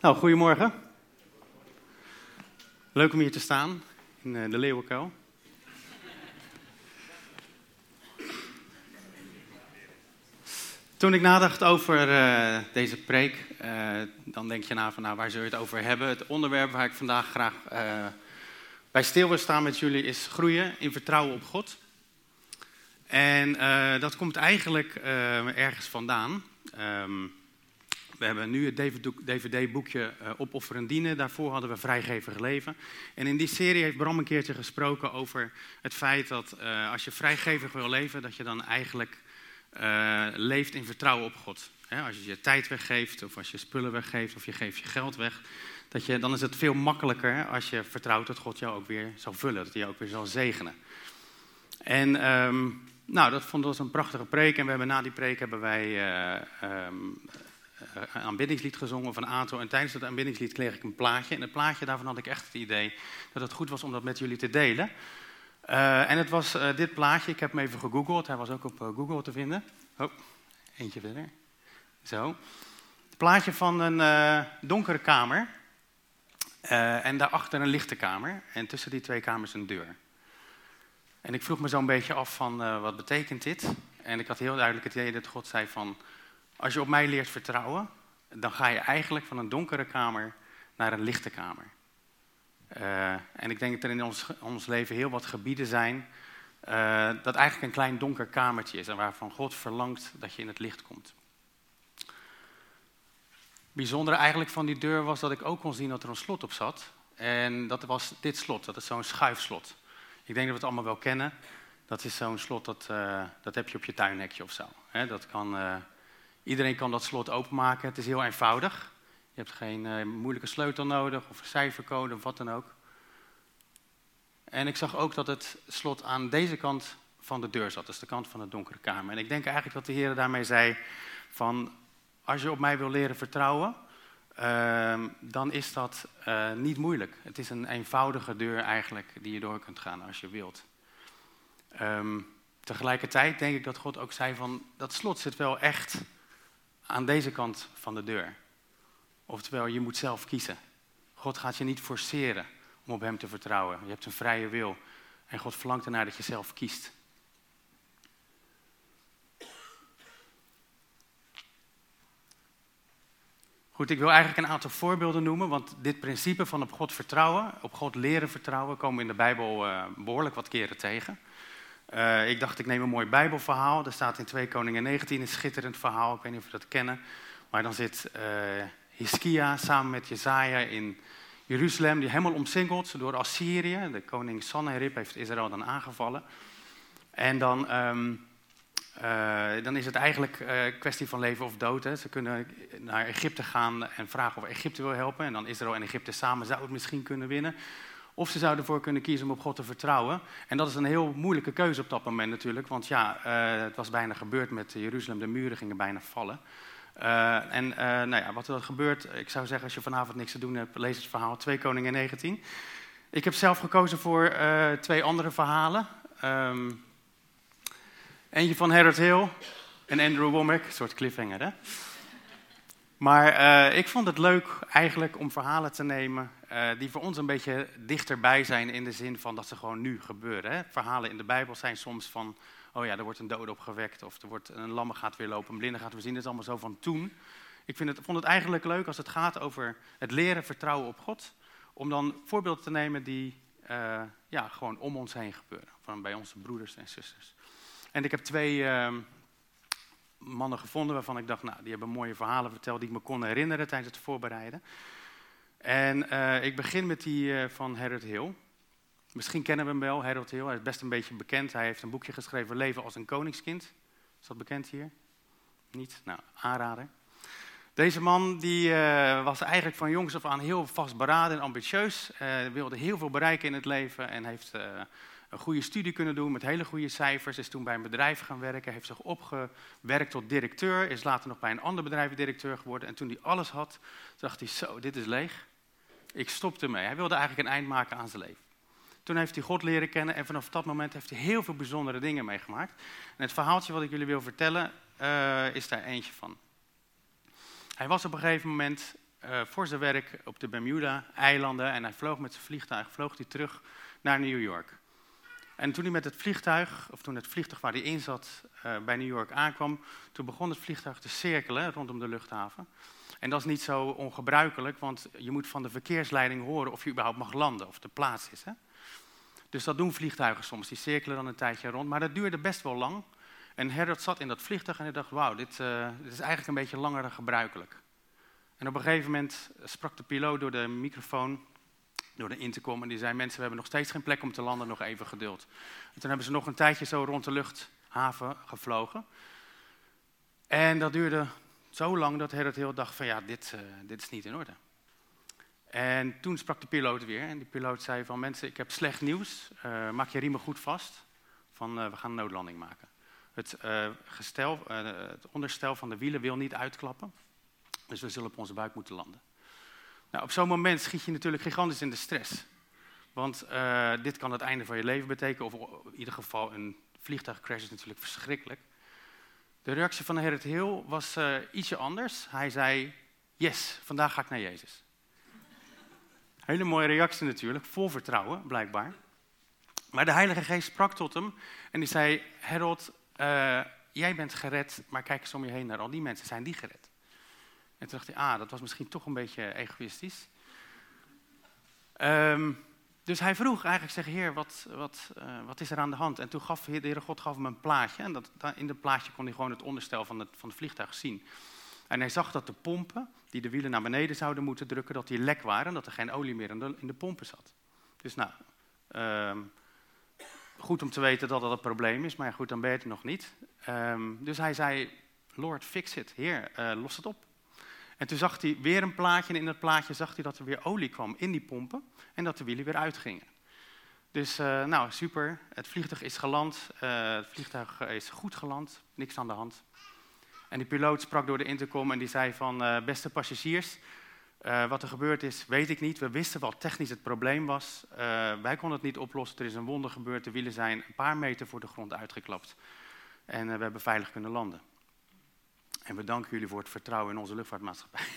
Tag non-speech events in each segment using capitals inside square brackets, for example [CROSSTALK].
Nou, goedemorgen. Leuk om hier te staan in eh, de Leeuwenkuil. Toen ik nadacht over uh, deze preek, uh, dan denk je na van nou, waar zul je het over hebben? Het onderwerp waar ik vandaag graag bij stil wil staan met jullie is groeien in vertrouwen op God. En dat komt eigenlijk ergens vandaan. Um, we hebben nu het DVD-boekje uh, Opofferen Dienen. Daarvoor hadden we Vrijgevig Leven. En in die serie heeft Bram een keertje gesproken over het feit dat uh, als je vrijgevig wil leven, dat je dan eigenlijk uh, leeft in vertrouwen op God. Als je je tijd weggeeft, of als je spullen weggeeft, of je geeft je geld weg, dat je, dan is het veel makkelijker als je vertrouwt dat God jou ook weer zal vullen, dat hij jou ook weer zal zegenen. En um, nou, dat vond ons een prachtige preek. En we hebben na die preek hebben wij um, een aanbiddingslied gezongen van Ato. En tijdens dat aanbiddingslied kreeg ik een plaatje. En het plaatje, daarvan had ik echt het idee dat het goed was om dat met jullie te delen. Uh, en het was uh, dit plaatje, ik heb hem even gegoogeld. Hij was ook op Google te vinden. Oh, eentje verder. Zo. Het plaatje van een donkere kamer. en daarachter een lichte kamer. En tussen die twee kamers een deur. En ik vroeg me zo'n beetje af van, wat betekent dit? En ik had heel duidelijk het idee dat God zei van... Als je op mij leert vertrouwen, dan ga je eigenlijk van een donkere kamer naar een lichte kamer. Uh, en ik denk dat er in ons, ons leven heel wat gebieden zijn uh, dat eigenlijk een klein donker kamertje is en waarvan God verlangt dat je in het licht komt. Bijzondere eigenlijk van die deur was dat ik ook kon zien dat er een slot op zat. En dat was dit slot, dat is zo'n schuifslot. Ik denk dat we het allemaal wel kennen. Dat is zo'n slot, dat, uh, dat heb je op je tuinhekje of zo. Dat kan Iedereen kan dat slot openmaken. Het is heel eenvoudig. Je hebt geen uh, moeilijke sleutel nodig of cijfercode of wat dan ook. En ik zag ook dat het slot aan deze kant van de deur zat, dus de kant van de donkere kamer. En ik denk eigenlijk dat de Heer daarmee zei van, als je op mij wil leren vertrouwen, uh, dan is dat uh, niet moeilijk. Het is een eenvoudige deur eigenlijk die je door kunt gaan als je wilt. Um, tegelijkertijd denk ik dat God ook zei van, dat slot zit wel echt aan deze kant van de deur. Oftewel, je moet zelf kiezen. God gaat je niet forceren om op Hem te vertrouwen. Je hebt een vrije wil. En God verlangt ernaar dat je zelf kiest. Goed, ik wil eigenlijk een aantal voorbeelden noemen, want dit principe van op God vertrouwen, op God leren vertrouwen, komen in de Bijbel uh, behoorlijk wat keren tegen. Uh, ik dacht, ik neem een mooi Bijbelverhaal. Er staat in 2 Koningen 19 een schitterend verhaal. Ik weet niet of je dat kennen. Maar dan zit uh, Hiskia samen met Jezaja in Jeruzalem, die helemaal omsingeld door Assyrië. De koning Sanherib heeft Israël dan aangevallen. En dan, um, uh, dan is het eigenlijk een kwestie van leven of dood. Hè. Ze kunnen naar Egypte gaan en vragen of Egypte wil helpen. En dan Israël en Egypte samen zou het misschien kunnen winnen. Of ze zouden ervoor kunnen kiezen om op God te vertrouwen. En dat is een heel moeilijke keuze op dat moment natuurlijk. Want ja, uh, het was bijna gebeurd met Jeruzalem. De muren gingen bijna vallen. Uh, en uh, nou ja, wat er gebeurt, ik zou zeggen als je vanavond niks te doen hebt, lees het verhaal 2 Koningen 19. Ik heb zelf gekozen voor twee andere verhalen. Um, eentje van Harold Hill en Andrew Womack, een soort cliffhanger hè. Maar uh, ik vond het leuk eigenlijk om verhalen te nemen uh, die voor ons een beetje dichterbij zijn in de zin van dat ze gewoon nu gebeuren. Hè? Verhalen in de Bijbel zijn soms van, oh ja, er wordt een dode opgewekt of er wordt een lamme gaat weer lopen, een blinde gaat weer zien. Dat is allemaal zo van toen. Ik vind het, vond het eigenlijk leuk als het gaat over het leren vertrouwen op God, om dan voorbeelden te nemen die uh, ja, gewoon om ons heen gebeuren, van bij onze broeders en zusters. En ik heb twee mannen gevonden waarvan ik dacht, nou, die hebben mooie verhalen verteld die ik me kon herinneren tijdens het voorbereiden. En uh, ik begin met die uh, van Harold Hill. Misschien kennen we hem wel, Harold Hill. Hij is best een beetje bekend. Hij heeft een boekje geschreven, Leven als een koningskind. Is dat bekend hier? Niet? Nou, aanrader. Deze man die, uh, was eigenlijk van jongs af aan heel vastberaden en ambitieus. wilde heel veel bereiken in het leven en heeft een goede studie kunnen doen met hele goede cijfers. Is toen bij een bedrijf gaan werken, heeft zich opgewerkt tot directeur. Is later nog bij een ander bedrijf directeur geworden. En toen hij alles had, dacht hij, zo, dit is leeg. Ik stopte ermee. Hij wilde eigenlijk een eind maken aan zijn leven. Toen heeft hij God leren kennen en vanaf dat moment heeft hij heel veel bijzondere dingen meegemaakt. En het verhaaltje wat ik jullie wil vertellen, uh, is daar eentje van. Hij was op een gegeven moment uh, voor zijn werk op de Bermuda-eilanden en hij vloog met zijn vliegtuig vloog hij terug naar New York. En toen hij met het vliegtuig, of toen het vliegtuig waar hij in zat uh, bij New York aankwam, toen begon het vliegtuig te cirkelen rondom de luchthaven. En dat is niet zo ongebruikelijk, want je moet van de verkeersleiding horen of je überhaupt mag landen, of de plaats is. Hè? Dus dat doen vliegtuigen soms, die cirkelen dan een tijdje rond. Maar dat duurde best wel lang. En Herbert zat in dat vliegtuig en hij dacht, wauw, dit, uh, dit, is eigenlijk een beetje langer dan gebruikelijk. En op een gegeven moment sprak de piloot door de microfoon, door de intercom, en die zei, mensen, we hebben nog steeds geen plek om te landen, nog even geduld. En toen hebben ze nog een tijdje zo rond de luchthaven gevlogen. En dat duurde zo lang dat Herbert heel dacht van, ja, dit, uh, dit is niet in orde. En toen sprak de piloot weer en die piloot zei van, mensen, ik heb slecht nieuws, uh, maak je riemen goed vast, van we gaan een noodlanding maken. Het, gestel, het onderstel van de wielen wil niet uitklappen. Dus we zullen op onze buik moeten landen. Nou, op zo'n moment schiet je natuurlijk gigantisch in de stress. Want uh, dit kan het einde van je leven betekenen. Of in ieder geval een vliegtuigcrash is natuurlijk verschrikkelijk. De reactie van Gerrit Hill was ietsje anders. Hij zei, yes, vandaag ga ik naar Jezus. Hele mooie reactie natuurlijk, vol vertrouwen blijkbaar. Maar de Heilige Geest sprak tot hem en die zei, Harold, uh, jij bent gered, maar kijk eens om je heen naar al die mensen, zijn die gered? En toen dacht hij, ah, dat was misschien toch een beetje egoïstisch. Um, dus hij vroeg eigenlijk, zeg, heer, wat, wat, uh, wat is er aan de hand? En toen gaf de Heere God gaf hem een plaatje. En dat, in dat plaatje kon hij gewoon het onderstel van het, van vliegtuig zien. En hij zag dat de pompen, die de wielen naar beneden zouden moeten drukken, dat die lek waren. En dat er geen olie meer in de, in de pompen zat. Dus nou, um, goed om te weten dat dat een probleem is, maar goed, dan ben je het nog niet. Um, dus hij zei, Lord, fix it. Heer, uh, los het op. En toen zag hij weer een plaatje en in dat plaatje zag hij dat er weer olie kwam in die pompen en dat de wielen weer uitgingen. Dus uh, nou, super. Het vliegtuig is geland. Uh, het vliegtuig is goed geland. Niks aan de hand. En die piloot sprak door de intercom en die zei van, beste passagiers, wat er gebeurd is, weet ik niet. We wisten wat technisch het probleem was. Wij konden het niet oplossen. Er is een wonder gebeurd. De wielen zijn een paar meter voor de grond uitgeklapt. En we hebben veilig kunnen landen. En we danken jullie voor het vertrouwen in onze luchtvaartmaatschappij. [LAUGHS]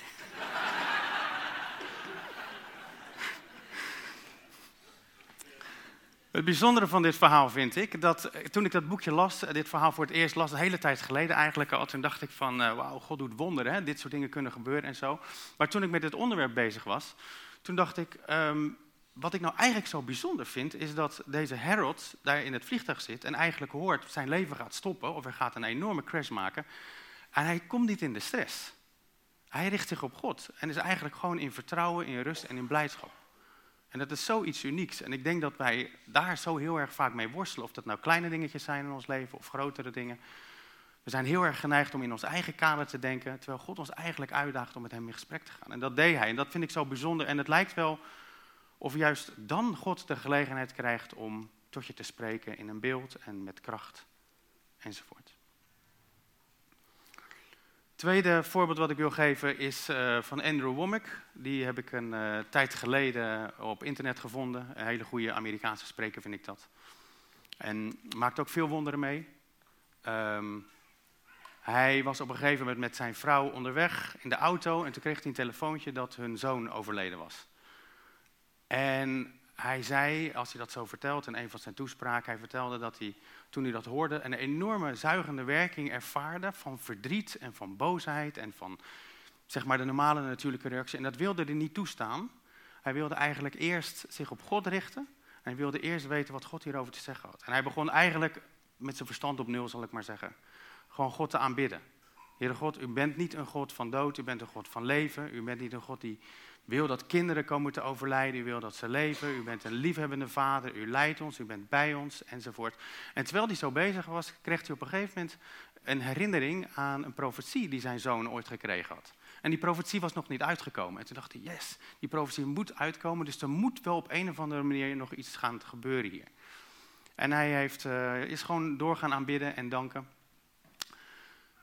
Het bijzondere van dit verhaal vind ik, dat eh, toen ik dat boekje las, eh, dit verhaal voor het eerst las, een hele tijd geleden eigenlijk al, toen dacht ik van, uh, wauw, God doet wonderen, hè? dit soort dingen kunnen gebeuren en zo. Maar toen ik met dit onderwerp bezig was, toen dacht ik, um, wat ik nou eigenlijk zo bijzonder vind, is dat deze Harold daar in het vliegtuig zit en eigenlijk hoort, zijn leven gaat stoppen of er gaat een enorme crash maken. En hij komt niet in de stress. Hij richt zich op God en is eigenlijk gewoon in vertrouwen, in rust en in blijdschap. En dat is zoiets unieks. En ik denk dat wij daar zo heel erg vaak mee worstelen. Of dat nou kleine dingetjes zijn in ons leven of grotere dingen. We zijn heel erg geneigd om in ons eigen kader te denken. Terwijl God ons eigenlijk uitdaagt om met hem in gesprek te gaan. En dat deed hij. En dat vind ik zo bijzonder. En het lijkt wel of juist dan God de gelegenheid krijgt om tot je te spreken in een beeld en met kracht enzovoort tweede voorbeeld wat ik wil geven is uh, van Andrew Womack. Die heb ik een uh, tijd geleden op internet gevonden. Een hele goede Amerikaanse spreker vind ik dat. En maakt ook veel wonderen mee. Um, hij was op een gegeven moment met zijn vrouw onderweg in de auto en toen kreeg hij een telefoontje dat hun zoon overleden was. En hij zei, als hij dat zo vertelt in een van zijn toespraken, hij vertelde dat hij, toen hij dat hoorde, een enorme zuigende werking ervaarde van verdriet en van boosheid en van, zeg maar, de normale natuurlijke reactie. En dat wilde hij niet toestaan. Hij wilde eigenlijk eerst zich op God richten en hij wilde eerst weten wat God hierover te zeggen had. En hij begon eigenlijk met zijn verstand op nul, zal ik maar zeggen, gewoon God te aanbidden. Heere God, u bent niet een God van dood, u bent een God van leven. U bent niet een God die wil dat kinderen komen te overlijden, u wil dat ze leven, u bent een liefhebbende vader, u leidt ons, u bent bij ons, enzovoort. En terwijl hij zo bezig was, kreeg hij op een gegeven moment een herinnering aan een profetie die zijn zoon ooit gekregen had. En die profetie was nog niet uitgekomen. En toen dacht hij, yes, die profetie moet uitkomen, dus er moet wel op een of andere manier nog iets gaan gebeuren hier. En hij heeft, uh, is gewoon doorgaan aanbidden en danken.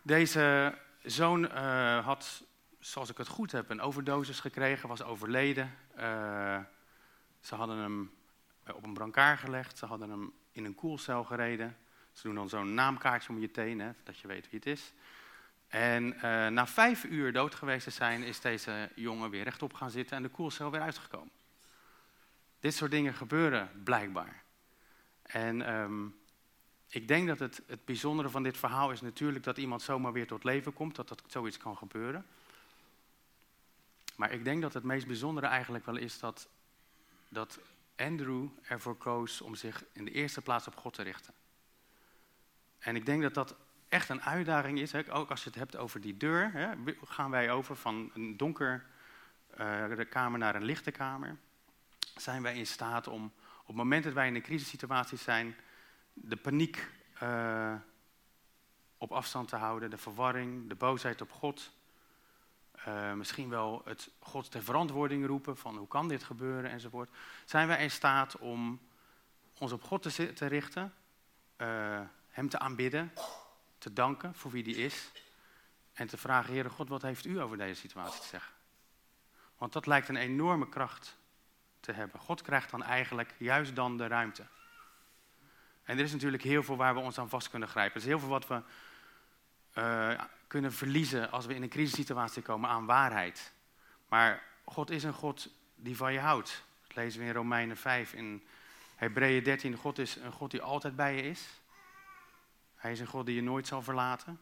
Deze zoon uh, had zoals ik het goed heb, een overdosis gekregen, was overleden. Uh, ze hadden hem op een brancard gelegd, ze hadden hem in een koelcel gereden. Ze doen dan zo'n naamkaartje om je tenen, dat je weet wie het is. En uh, na vijf uur dood geweest te zijn, is deze jongen weer rechtop gaan zitten en de koelcel weer uitgekomen. Dit soort dingen gebeuren blijkbaar. En um, ik denk dat het, het bijzondere van dit verhaal is natuurlijk dat iemand zomaar weer tot leven komt, dat dat zoiets kan gebeuren. Maar ik denk dat het meest bijzondere eigenlijk wel is dat, dat Andrew ervoor koos om zich in de eerste plaats op God te richten. En ik denk dat dat echt een uitdaging is, hè? ook als je het hebt over die deur. Hè? Gaan wij over van een donker uh, kamer naar een lichte kamer? Zijn wij in staat om op het moment dat wij in een crisissituatie zijn, de paniek uh, op afstand te houden, de verwarring, de boosheid op God, uh, misschien wel het God ter verantwoording roepen van hoe kan dit gebeuren enzovoort. Zijn wij in staat om ons op God te, te richten, uh, Hem te aanbidden, te danken voor wie die is en te vragen, Heere God, wat heeft u over deze situatie te zeggen? Want dat lijkt een enorme kracht te hebben. God krijgt dan eigenlijk juist dan de ruimte. En er is natuurlijk heel veel waar we ons aan vast kunnen grijpen. Er is heel veel wat we uh, kunnen verliezen als we in een crisissituatie komen aan waarheid. Maar God is een God die van je houdt. Dat lezen we in Romeinen 5, in Hebreeën 13. God is een God die altijd bij je is. Hij is een God die je nooit zal verlaten.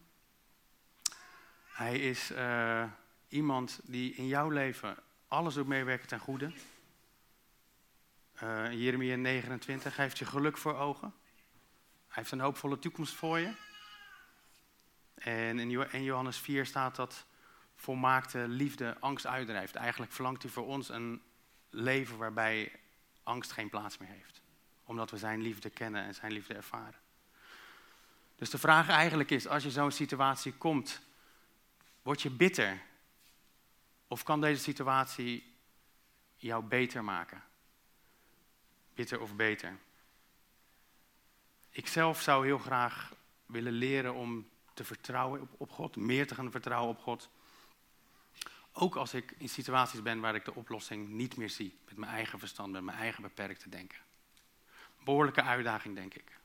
Hij is uh, iemand die in jouw leven alles doet meewerken ten goede. Uh, Jeremia 29 heeft je geluk voor ogen. Hij heeft een hoopvolle toekomst voor je. En in Johannes 4 staat dat volmaakte liefde angst uitdrijft. Eigenlijk verlangt hij voor ons een leven waarbij angst geen plaats meer heeft. Omdat we zijn liefde kennen en zijn liefde ervaren. Dus de vraag eigenlijk is, als je zo'n situatie komt, word je bitter? Of kan deze situatie jou beter maken? Bitter of beter? Ik zelf zou heel graag willen leren om te vertrouwen op, op God, meer te gaan vertrouwen op God. Ook als ik in situaties ben waar ik de oplossing niet meer zie, met mijn eigen verstand, met mijn eigen beperkte denken. Behoorlijke uitdaging, denk ik.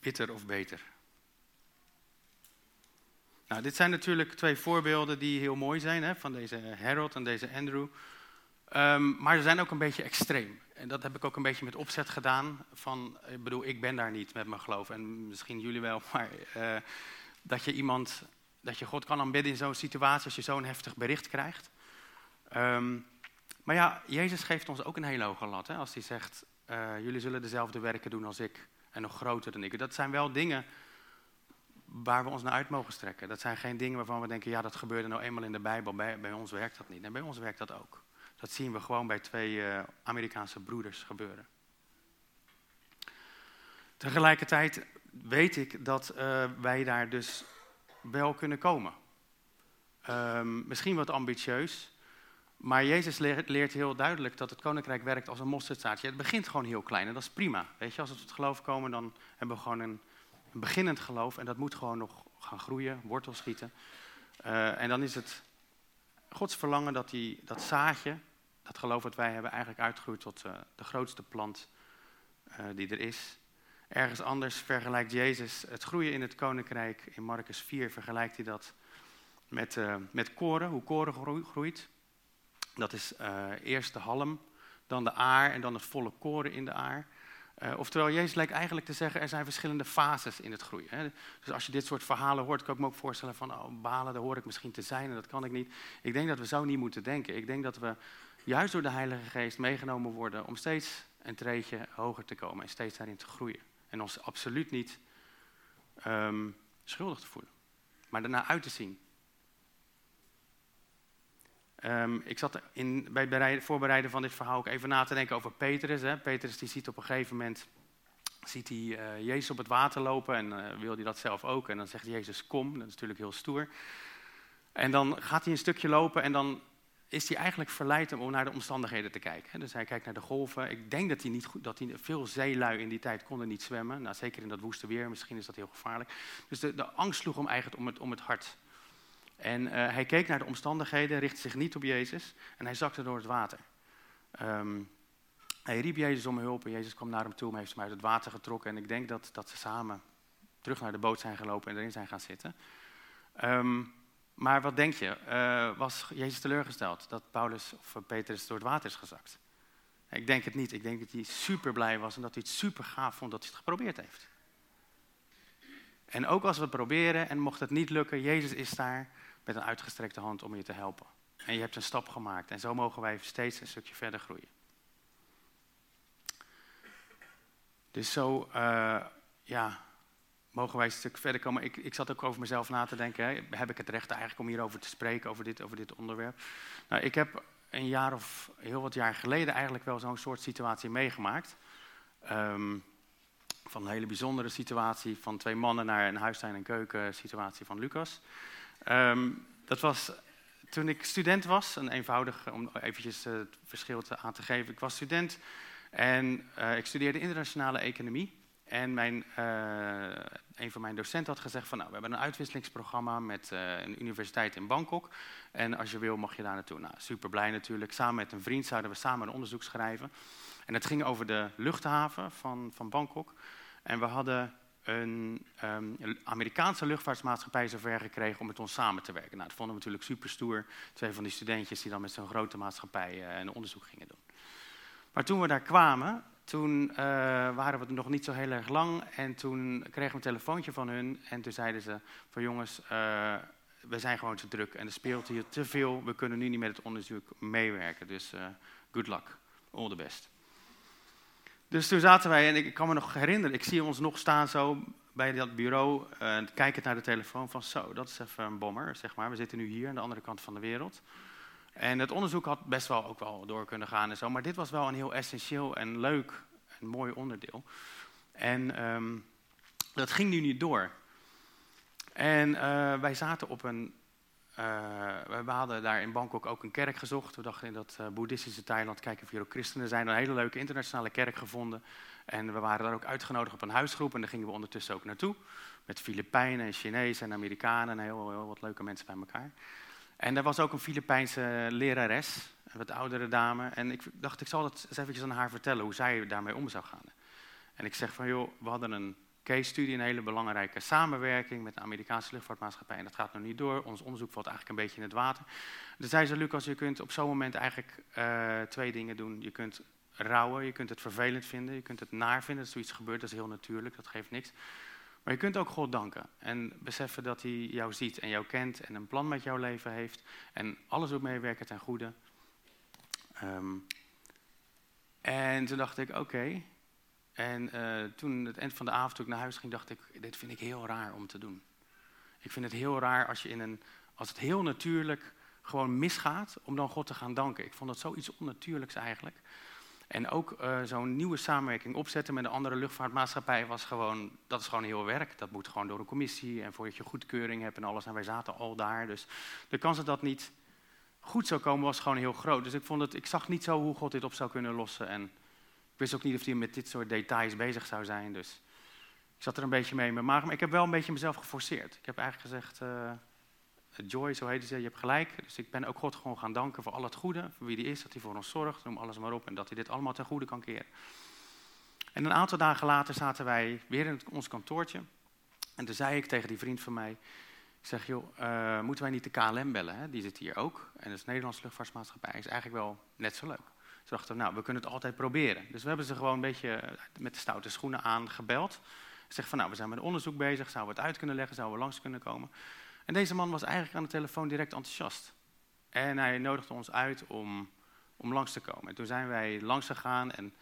Bitter of beter? Nou, dit zijn natuurlijk twee voorbeelden die heel mooi zijn, hè, van deze Harold en deze Andrew. Um, maar ze zijn ook een beetje extreem. En dat heb ik ook een beetje met opzet gedaan. Van, ik bedoel, ik ben daar niet met mijn geloof. En misschien jullie wel. [LAUGHS] Maar uh, dat je iemand, dat je God kan aanbidden in zo'n situatie als je zo'n heftig bericht krijgt. Um, maar ja, Jezus geeft ons ook een hele hoge lat. Hè, als hij zegt, uh, jullie zullen dezelfde werken doen als ik. En nog groter dan ik. Dat zijn wel dingen waar we ons naar uit mogen strekken. Dat zijn geen dingen waarvan we denken, ja, dat gebeurde nou eenmaal in de Bijbel. Bij, bij ons werkt dat niet. En bij ons werkt dat ook. Dat zien we gewoon bij twee uh, Amerikaanse broeders gebeuren. Tegelijkertijd weet ik dat uh, wij daar dus wel kunnen komen. Um, misschien wat ambitieus, maar Jezus leert, heel duidelijk dat het koninkrijk werkt als een mosterdzaadje. Het begint gewoon heel klein en dat is prima. Weet je, als we tot geloof komen, dan hebben we gewoon een, een beginnend geloof en dat moet gewoon nog gaan groeien, wortel schieten. Uh, en dan is het Gods verlangen dat die, dat zaadje, dat geloof dat wij hebben eigenlijk uitgroeit tot uh, de grootste plant uh, die er is. Ergens anders vergelijkt Jezus het groeien in het koninkrijk. In Marcus 4 vergelijkt hij dat met, uh, met koren, hoe koren groeit. Dat is eerst de halm, dan de aar en dan het volle koren in de aar. Uh, oftewel, Jezus lijkt eigenlijk te zeggen, er zijn verschillende fases in het groeien. Hè. Dus als je dit soort verhalen hoort, kan ik me ook voorstellen van, oh, balen, daar hoor ik misschien te zijn en dat kan ik niet. Ik denk dat we zo niet moeten denken. Ik denk dat we juist door de Heilige Geest meegenomen worden om steeds een treetje hoger te komen en steeds daarin te groeien. En ons absoluut niet um, schuldig te voelen, maar daarna uit te zien. Um, ik zat in, bij het voorbereiden van dit verhaal ook even na te denken over Petrus. Hè. Petrus die ziet op een gegeven moment ziet hij, uh, Jezus op het water lopen en uh, wil hij dat zelf ook. En dan zegt Jezus kom, dat is natuurlijk heel stoer. En dan gaat hij een stukje lopen en dan is hij eigenlijk verleid om naar de omstandigheden te kijken. Dus hij kijkt naar de golven. Ik denk dat hij niet goed, dat hij, veel zeelui in die tijd konden niet zwemmen. Nou, zeker in dat woeste weer, misschien is dat heel gevaarlijk. Dus de, de angst sloeg hem eigenlijk om het, om het hart. En uh, hij keek naar de omstandigheden, richtte zich niet op Jezus en hij zakte door het water. Um, hij riep Jezus om hulp en Jezus kwam naar hem toe en heeft hem uit het water getrokken. En ik denk dat, dat ze samen terug naar de boot zijn gelopen en erin zijn gaan zitten. Ehm, maar wat denk je? Uh, was Jezus teleurgesteld dat Paulus of Petrus door het water is gezakt? Ik denk het niet. Ik denk dat hij super blij was en dat hij het super gaaf vond dat hij het geprobeerd heeft. En ook als we het proberen en mocht het niet lukken, Jezus is daar met een uitgestrekte hand om je te helpen. En je hebt een stap gemaakt en zo mogen wij steeds een stukje verder groeien. Dus zo, uh, ja, mogen wij een stuk verder komen. Ik, ik zat ook over mezelf na te denken. Hè. Heb ik het recht eigenlijk om hierover te spreken, over dit, over dit onderwerp? Nou, ik heb een jaar of heel wat jaar geleden eigenlijk wel zo'n soort situatie meegemaakt. Um, van een hele bijzondere situatie van twee mannen naar een huistuin- en keuken situatie van Lucas. Um, dat was toen ik student was, een eenvoudig, om eventjes het verschil aan te geven. Ik was student en uh, ik studeerde internationale economie. En mijn, uh, een van mijn docenten had gezegd van, nou, we hebben een uitwisselingsprogramma met uh, een universiteit in Bangkok. En als je wil mag je daar naartoe. Nou, super blij natuurlijk. Samen met een vriend zouden we samen een onderzoek schrijven. En het ging over de luchthaven van, van Bangkok. En we hadden een um, Amerikaanse luchtvaartmaatschappij zover gekregen om met ons samen te werken. Nou, dat vonden we natuurlijk super stoer. Twee van die studentjes die dan met zo'n grote maatschappij uh, een onderzoek gingen doen. Maar toen we daar kwamen, toen uh, waren we nog niet zo heel erg lang. En toen kregen we een telefoontje van hun. En toen zeiden ze van jongens, uh, we zijn gewoon te druk. En er speelt hier te veel. We kunnen nu niet met het onderzoek meewerken. Dus good luck. All the best. Dus toen zaten wij, en ik kan me nog herinneren, ik zie ons nog staan zo bij dat bureau, kijkend naar de telefoon van zo, dat is even een bommer, zeg maar. We zitten nu hier aan de andere kant van de wereld. En het onderzoek had best wel ook wel door kunnen gaan en zo, maar dit was wel een heel essentieel en leuk en mooi onderdeel. En um, dat ging nu niet door. En uh, wij zaten op een uh, we hadden daar in Bangkok ook een kerk gezocht. We dachten in dat uh, boeddhistische Thailand kijken of hier ook christenen zijn. Een hele leuke internationale kerk gevonden. En we waren daar ook uitgenodigd op een huisgroep. En daar gingen we ondertussen ook naartoe. Met Filipijnen en Chinezen en Amerikanen en heel, heel wat leuke mensen bij elkaar. En er was ook een Filipijnse lerares, een wat oudere dame. En ik dacht, ik zal dat eens eventjes aan haar vertellen hoe zij daarmee om zou gaan. En ik zeg van, joh, we hadden een case-studie, een hele belangrijke samenwerking met de Amerikaanse luchtvaartmaatschappij. En dat gaat nog niet door. Ons onderzoek valt eigenlijk een beetje in het water. Dus zei ze, Lucas, je kunt op zo'n moment eigenlijk uh, twee dingen doen. Je kunt rouwen, je kunt het vervelend vinden, je kunt het naar vinden dat zoiets gebeurt. Dat is heel natuurlijk, dat geeft niks. Maar je kunt ook God danken en beseffen dat hij jou ziet en jou kent en een plan met jouw leven heeft. En alles doet meewerken ten goede. Um, en toen dacht ik, oké, en uh, toen het eind van de avond toen ik naar huis ging, dacht ik, dit vind ik heel raar om te doen. Ik vind het heel raar als, je in een, als het heel natuurlijk gewoon misgaat, om dan God te gaan danken. Ik vond dat zoiets onnatuurlijks eigenlijk. En ook uh, zo'n nieuwe samenwerking opzetten met een andere luchtvaartmaatschappij was gewoon, dat is gewoon heel werk. Dat moet gewoon door een commissie en voordat je goedkeuring hebt en alles. En wij zaten al daar, dus de kans dat dat niet goed zou komen was gewoon heel groot. Dus ik, vond het, ik zag niet zo hoe God dit op zou kunnen lossen. En ik wist ook niet of hij met dit soort details bezig zou zijn. Dus ik zat er een beetje mee in mijn maag. Maar ik heb wel een beetje mezelf geforceerd. Ik heb eigenlijk gezegd, uh, Joy, zo heette ze, je hebt gelijk. Dus ik ben ook God gewoon gaan danken voor al het goede. Voor wie hij is, dat hij voor ons zorgt, noem alles maar op. En dat hij dit allemaal ten goede kan keren. En een aantal dagen later zaten wij weer in ons kantoortje. En toen zei ik tegen die vriend van mij... Ik zeg, joh, uh, moeten wij niet de KLM bellen? Hè? Die zit hier ook. En dat is Nederlandse luchtvaartmaatschappij. Is eigenlijk wel net zo leuk. Ze dachten, nou, we kunnen het altijd proberen. Dus we hebben ze gewoon een beetje eh, met de stoute schoenen aangebeld. Zeg van, nou, we zijn met onderzoek bezig, zouden we het uit kunnen leggen, zouden we langs kunnen komen. En deze man was eigenlijk aan de telefoon direct enthousiast. En hij nodigde ons uit om, om langs te komen. En toen zijn wij langs gegaan en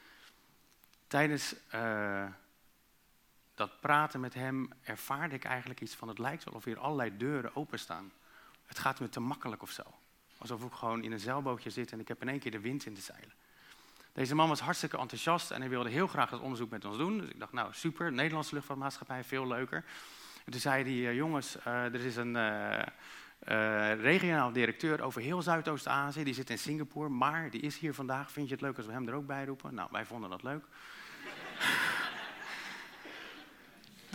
tijdens uh, dat praten met hem ervaarde ik eigenlijk iets van, het lijkt wel of hier allerlei deuren openstaan. Het gaat me te makkelijk of zo. Alsof ik gewoon in een zeilbootje zit en ik heb in één keer de wind in de zeilen. Deze man was hartstikke enthousiast en hij wilde heel graag dat onderzoek met ons doen. Dus ik dacht, nou super, Nederlandse luchtvaartmaatschappij, veel leuker. En toen zei hij, eh, jongens, uh, er is een uh, regionaal directeur over heel Zuidoost-Azië. Die zit in Singapore, maar die is hier vandaag. Vind je het leuk als we hem er ook bij roepen? Nou, wij vonden dat leuk.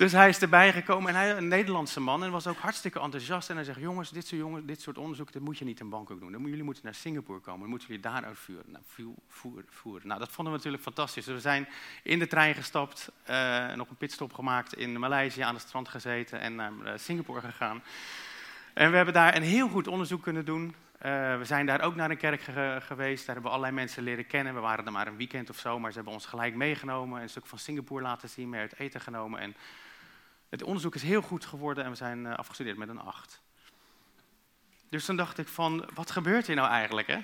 Dus hij is erbij gekomen en hij een Nederlandse man en was ook hartstikke enthousiast. En hij zegt, jongens, dit soort, jongens, dit soort onderzoek dat moet je niet in Bangkok doen. Dan, jullie moeten naar Singapore komen, dan moeten jullie daar uitvoeren. Nou, Nou, dat vonden we natuurlijk fantastisch. Dus we zijn in de trein gestapt, uh, nog een pitstop gemaakt in Maleisië, aan het strand gezeten en naar uh, Singapore gegaan. En we hebben daar een heel goed onderzoek kunnen doen. Uh, we zijn daar ook naar een kerk geweest. Daar hebben we allerlei mensen leren kennen. We waren er maar een weekend of zo, maar ze hebben ons gelijk meegenomen. Een stuk van Singapore laten zien, mee uit eten genomen. En het onderzoek is heel goed geworden en we zijn uh, afgestudeerd met een 8. Dus dan dacht ik van, wat gebeurt hier nou eigenlijk, hè? [LAUGHS]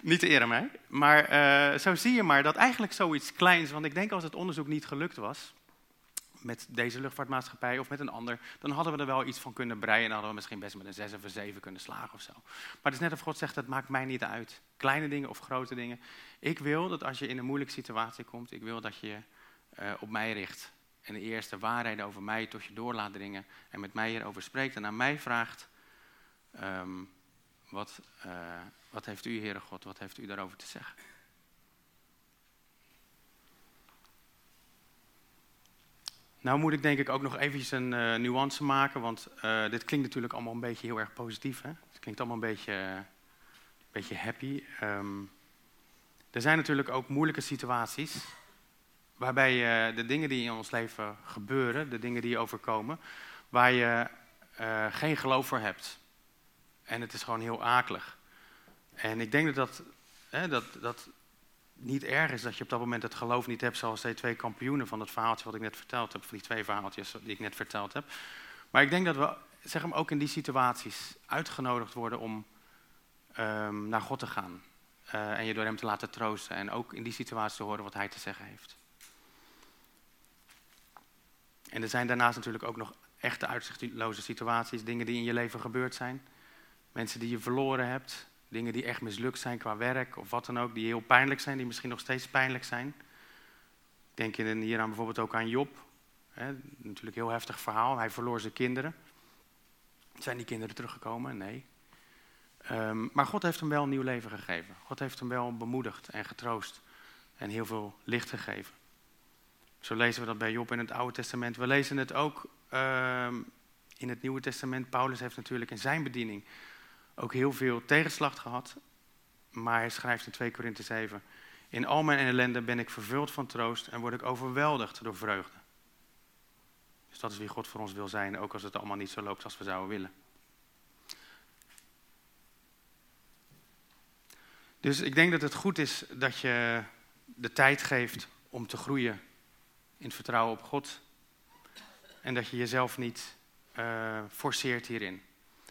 niet te eren mij, maar uh, zo zie je maar dat eigenlijk zoiets kleins, want ik denk als het onderzoek niet gelukt was, met deze luchtvaartmaatschappij of met een ander, dan hadden we er wel iets van kunnen breien en hadden we misschien best met een 6 of een 7 kunnen slagen of zo. Maar het is net of God zegt, dat maakt mij niet uit. Kleine dingen of grote dingen. Ik wil dat als je in een moeilijke situatie komt, ik wil dat je uh, op mij richt. En de eerste waarheden over mij tot je door laat dringen en met mij hierover spreekt en aan mij vraagt, um, wat, uh, wat heeft u, Heere God, wat heeft u daarover te zeggen? Nou moet ik denk ik ook nog eventjes een uh, nuance maken, want uh, dit klinkt natuurlijk allemaal een beetje heel erg positief. Hè? Het klinkt allemaal een beetje, een beetje happy. Um, er zijn natuurlijk ook moeilijke situaties waarbij uh, de dingen die in ons leven gebeuren, de dingen die je overkomen, waar je geen geloof voor hebt. En het is gewoon heel akelig. En ik denk dat dat, hè, dat, dat niet erg is dat je op dat moment het geloof niet hebt, zoals die twee kampioenen van het verhaaltje wat ik net verteld heb, van die twee verhaaltjes die ik net verteld heb. Maar ik denk dat we, zeg hem, ook in die situaties uitgenodigd worden om um, naar God te gaan. Uh, en je door hem te laten troosten. En ook in die situatie te horen wat hij te zeggen heeft. En er zijn daarnaast natuurlijk ook nog echte uitzichtloze situaties. Dingen die in je leven gebeurd zijn. Mensen die je verloren hebt. Dingen die echt mislukt zijn qua werk of wat dan ook, die heel pijnlijk zijn, die misschien nog steeds pijnlijk zijn. Denk je hier aan bijvoorbeeld ook aan Job. Hè, natuurlijk een heel heftig verhaal. Hij verloor zijn kinderen. Zijn die kinderen teruggekomen? Nee. Um, maar God heeft hem wel een nieuw leven gegeven. God heeft hem wel bemoedigd en getroost. En heel veel licht gegeven. Zo lezen we dat bij Job in het Oude Testament. We lezen het ook um, in het Nieuwe Testament. Paulus heeft natuurlijk in zijn bediening ook heel veel tegenslag gehad. Maar hij schrijft in 2 Korinthe 7: In al mijn ellende ben ik vervuld van troost en word ik overweldigd door vreugde. Dus dat is wie God voor ons wil zijn, ook als het allemaal niet zo loopt als we zouden willen. Dus ik denk dat het goed is dat je de tijd geeft om te groeien in het vertrouwen op God. En dat je jezelf niet uh, forceert hierin.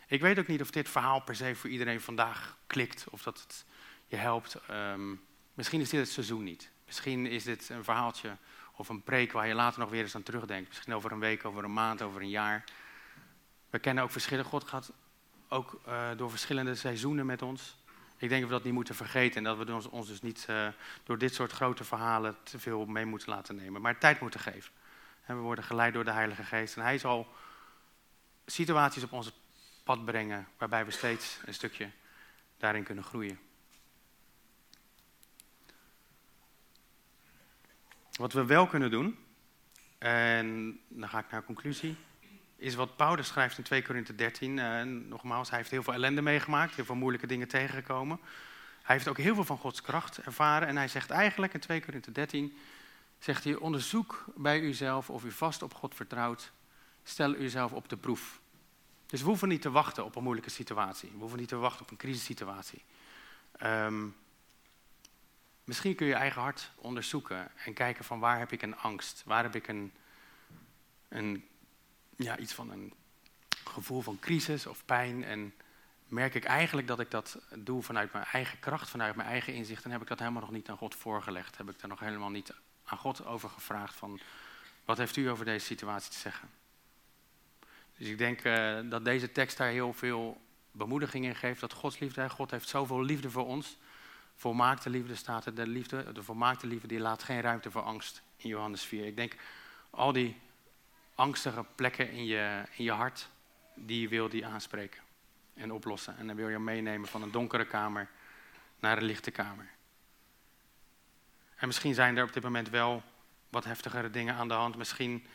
Ik weet ook niet of dit verhaal per se voor iedereen vandaag klikt of dat het je helpt. Um, misschien is dit het seizoen niet. Misschien is dit een verhaaltje of een preek waar je later nog weer eens aan terugdenkt. Misschien over een week, over een maand, over een jaar. We kennen ook verschillen. God gaat ook uh, door verschillende seizoenen met ons. Ik denk dat we dat niet moeten vergeten en dat we ons, ons dus niet uh, door dit soort grote verhalen te veel mee moeten laten nemen. Maar tijd moeten geven. En we worden geleid door de Heilige Geest en Hij zal situaties op onze pad brengen waarbij we steeds een stukje daarin kunnen groeien. Wat we wel kunnen doen, en dan ga ik naar conclusie, is wat Paulus schrijft in 2 Korinthe 13. Uh, nogmaals, hij heeft heel veel ellende meegemaakt, heel veel moeilijke dingen tegengekomen. Hij heeft ook heel veel van Gods kracht ervaren. En hij zegt eigenlijk in 2 Korinthe 13, zegt hij, onderzoek bij uzelf of u vast op God vertrouwt. Stel uzelf op de proef. Dus we hoeven niet te wachten op een moeilijke situatie. We hoeven niet te wachten op een crisissituatie. Um, misschien kun je je eigen hart onderzoeken en kijken van waar heb ik een angst? Waar heb ik een, een ja, iets van een gevoel van crisis of pijn? En merk ik eigenlijk dat ik dat doe vanuit mijn eigen kracht, vanuit mijn eigen inzicht, en heb ik dat helemaal nog niet aan God voorgelegd. Heb ik daar nog helemaal niet aan God over gevraagd van, wat heeft u over deze situatie te zeggen? Dus ik denk uh, dat deze tekst daar heel veel bemoediging in geeft. Dat Gods liefde, God heeft zoveel liefde voor ons. Volmaakte liefde staat er, de liefde, de volmaakte liefde die laat geen ruimte voor angst in Johannes 4. Ik denk al die angstige plekken in je, in je hart, die wil die aanspreken en oplossen. En dan wil je meenemen van een donkere kamer naar een lichte kamer. En misschien zijn er op dit moment wel wat heftigere dingen aan de hand. Misschien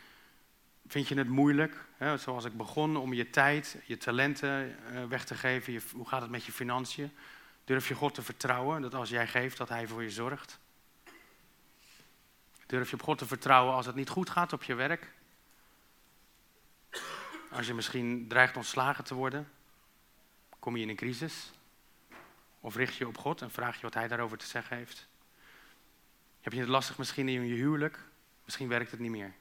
vind je het moeilijk, hè, zoals ik begon, om je tijd, je talenten uh, weg te geven. Je, hoe gaat het met je financiën? Durf je God te vertrouwen dat als jij geeft, dat Hij voor je zorgt? Durf je op God te vertrouwen als het niet goed gaat op je werk? Als je misschien dreigt ontslagen te worden, kom je in een crisis? Of richt je op God en vraag je wat Hij daarover te zeggen heeft? Heb je het lastig misschien in je huwelijk? Misschien werkt het niet meer.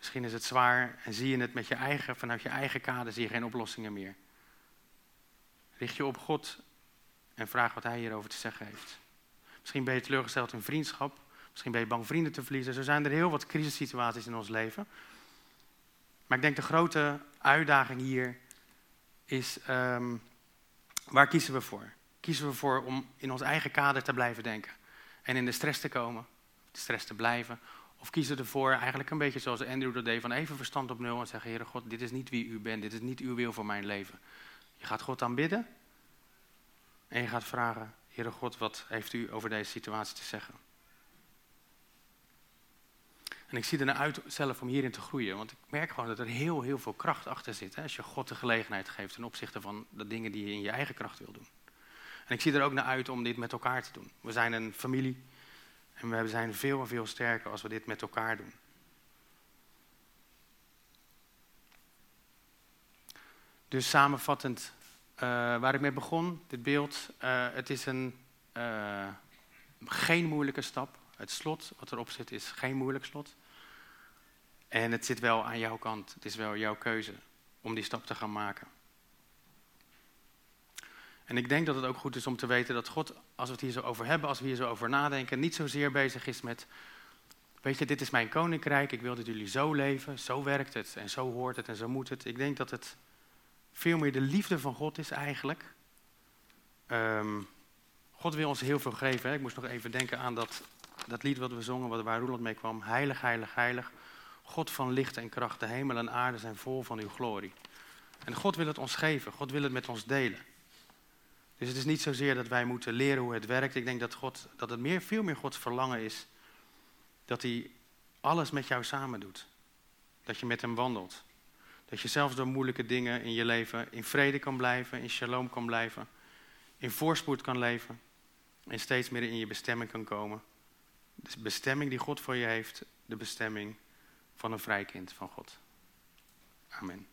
Misschien is het zwaar en zie je het met je eigen, vanuit je eigen kader zie je geen oplossingen meer. Richt je op God en vraag wat Hij hierover te zeggen heeft. Misschien ben je teleurgesteld in vriendschap. Misschien ben je bang vrienden te verliezen. Zo zijn er heel wat crisissituaties in ons leven. Maar ik denk de grote uitdaging hier is, ehm, waar kiezen we voor? Kiezen we voor om in ons eigen kader te blijven denken en in de stress te komen, de stress te blijven? Of kiezen ervoor, eigenlijk een beetje zoals Andrew dat deed, van even verstand op nul en zeggen, Heere God, dit is niet wie u bent, dit is niet uw wil voor mijn leven. Je gaat God aanbidden en je gaat vragen, Heere God, wat heeft u over deze situatie te zeggen? En ik zie er naar uit zelf om hierin te groeien. Want ik merk gewoon dat er heel, heel veel kracht achter zit. Hè, als je God de gelegenheid geeft ten opzichte van de dingen die je in je eigen kracht wil doen. En ik zie er ook naar uit om dit met elkaar te doen. We zijn een familie. En we zijn veel en veel sterker als we dit met elkaar doen. Dus samenvattend, uh, waar ik mee begon, dit beeld. Uh, het is een, uh, geen moeilijke stap. Het slot wat erop zit is geen moeilijk slot. En het zit wel aan jouw kant. Het is wel jouw keuze om die stap te gaan maken. En ik denk dat het ook goed is om te weten dat God, als we het hier zo over hebben, als we hier zo over nadenken, niet zozeer bezig is met, weet je, dit is mijn koninkrijk, ik wil dat jullie zo leven, zo werkt het en zo hoort het en zo moet het. Ik denk dat het veel meer de liefde van God is eigenlijk. Um, God wil ons heel veel geven. Hè? Ik moest nog even denken aan dat, dat lied wat we zongen, waar Roeland mee kwam. Heilig, heilig, heilig. God van licht en kracht, de hemel en aarde zijn vol van uw glorie. En God wil het ons geven, God wil het met ons delen. Dus het is niet zozeer dat wij moeten leren hoe het werkt. Ik denk dat, God, dat het meer, veel meer Gods verlangen is dat hij alles met jou samen doet. Dat je met hem wandelt. Dat je zelfs door moeilijke dingen in je leven in vrede kan blijven, in shalom kan blijven, in voorspoed kan leven en steeds meer in je bestemming kan komen. De bestemming die God voor je heeft, de bestemming van een vrij kind van God. Amen.